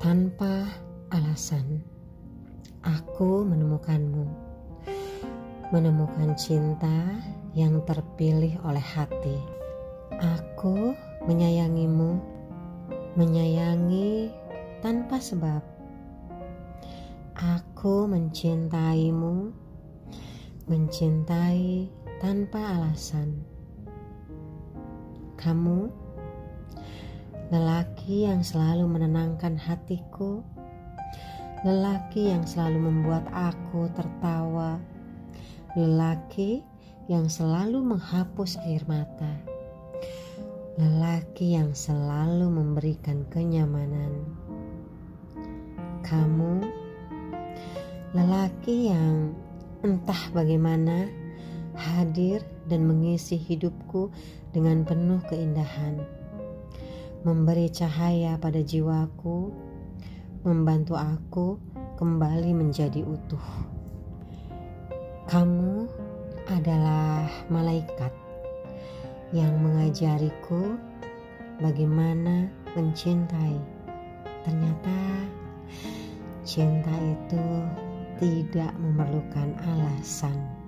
Tanpa alasan, aku menemukanmu. Menemukan cinta yang terpilih oleh hati. Aku menyayangimu, menyayangi tanpa sebab. Aku mencintaimu, mencintai tanpa alasan. Kamu lelaki yang selalu menenangkan hatiku, lelaki yang selalu membuat aku tertawa, lelaki yang selalu menghapus air mata, lelaki yang selalu memberikan kenyamanan. Kamu, lelaki yang entah bagaimana hadir dan mengisi hidupku dengan penuh keindahan, memberi cahaya pada jiwaku, membantu aku kembali menjadi utuh. Kamu adalah malaikat yang mengajariku bagaimana mencintai. Ternyata cinta itu tidak memerlukan alasan.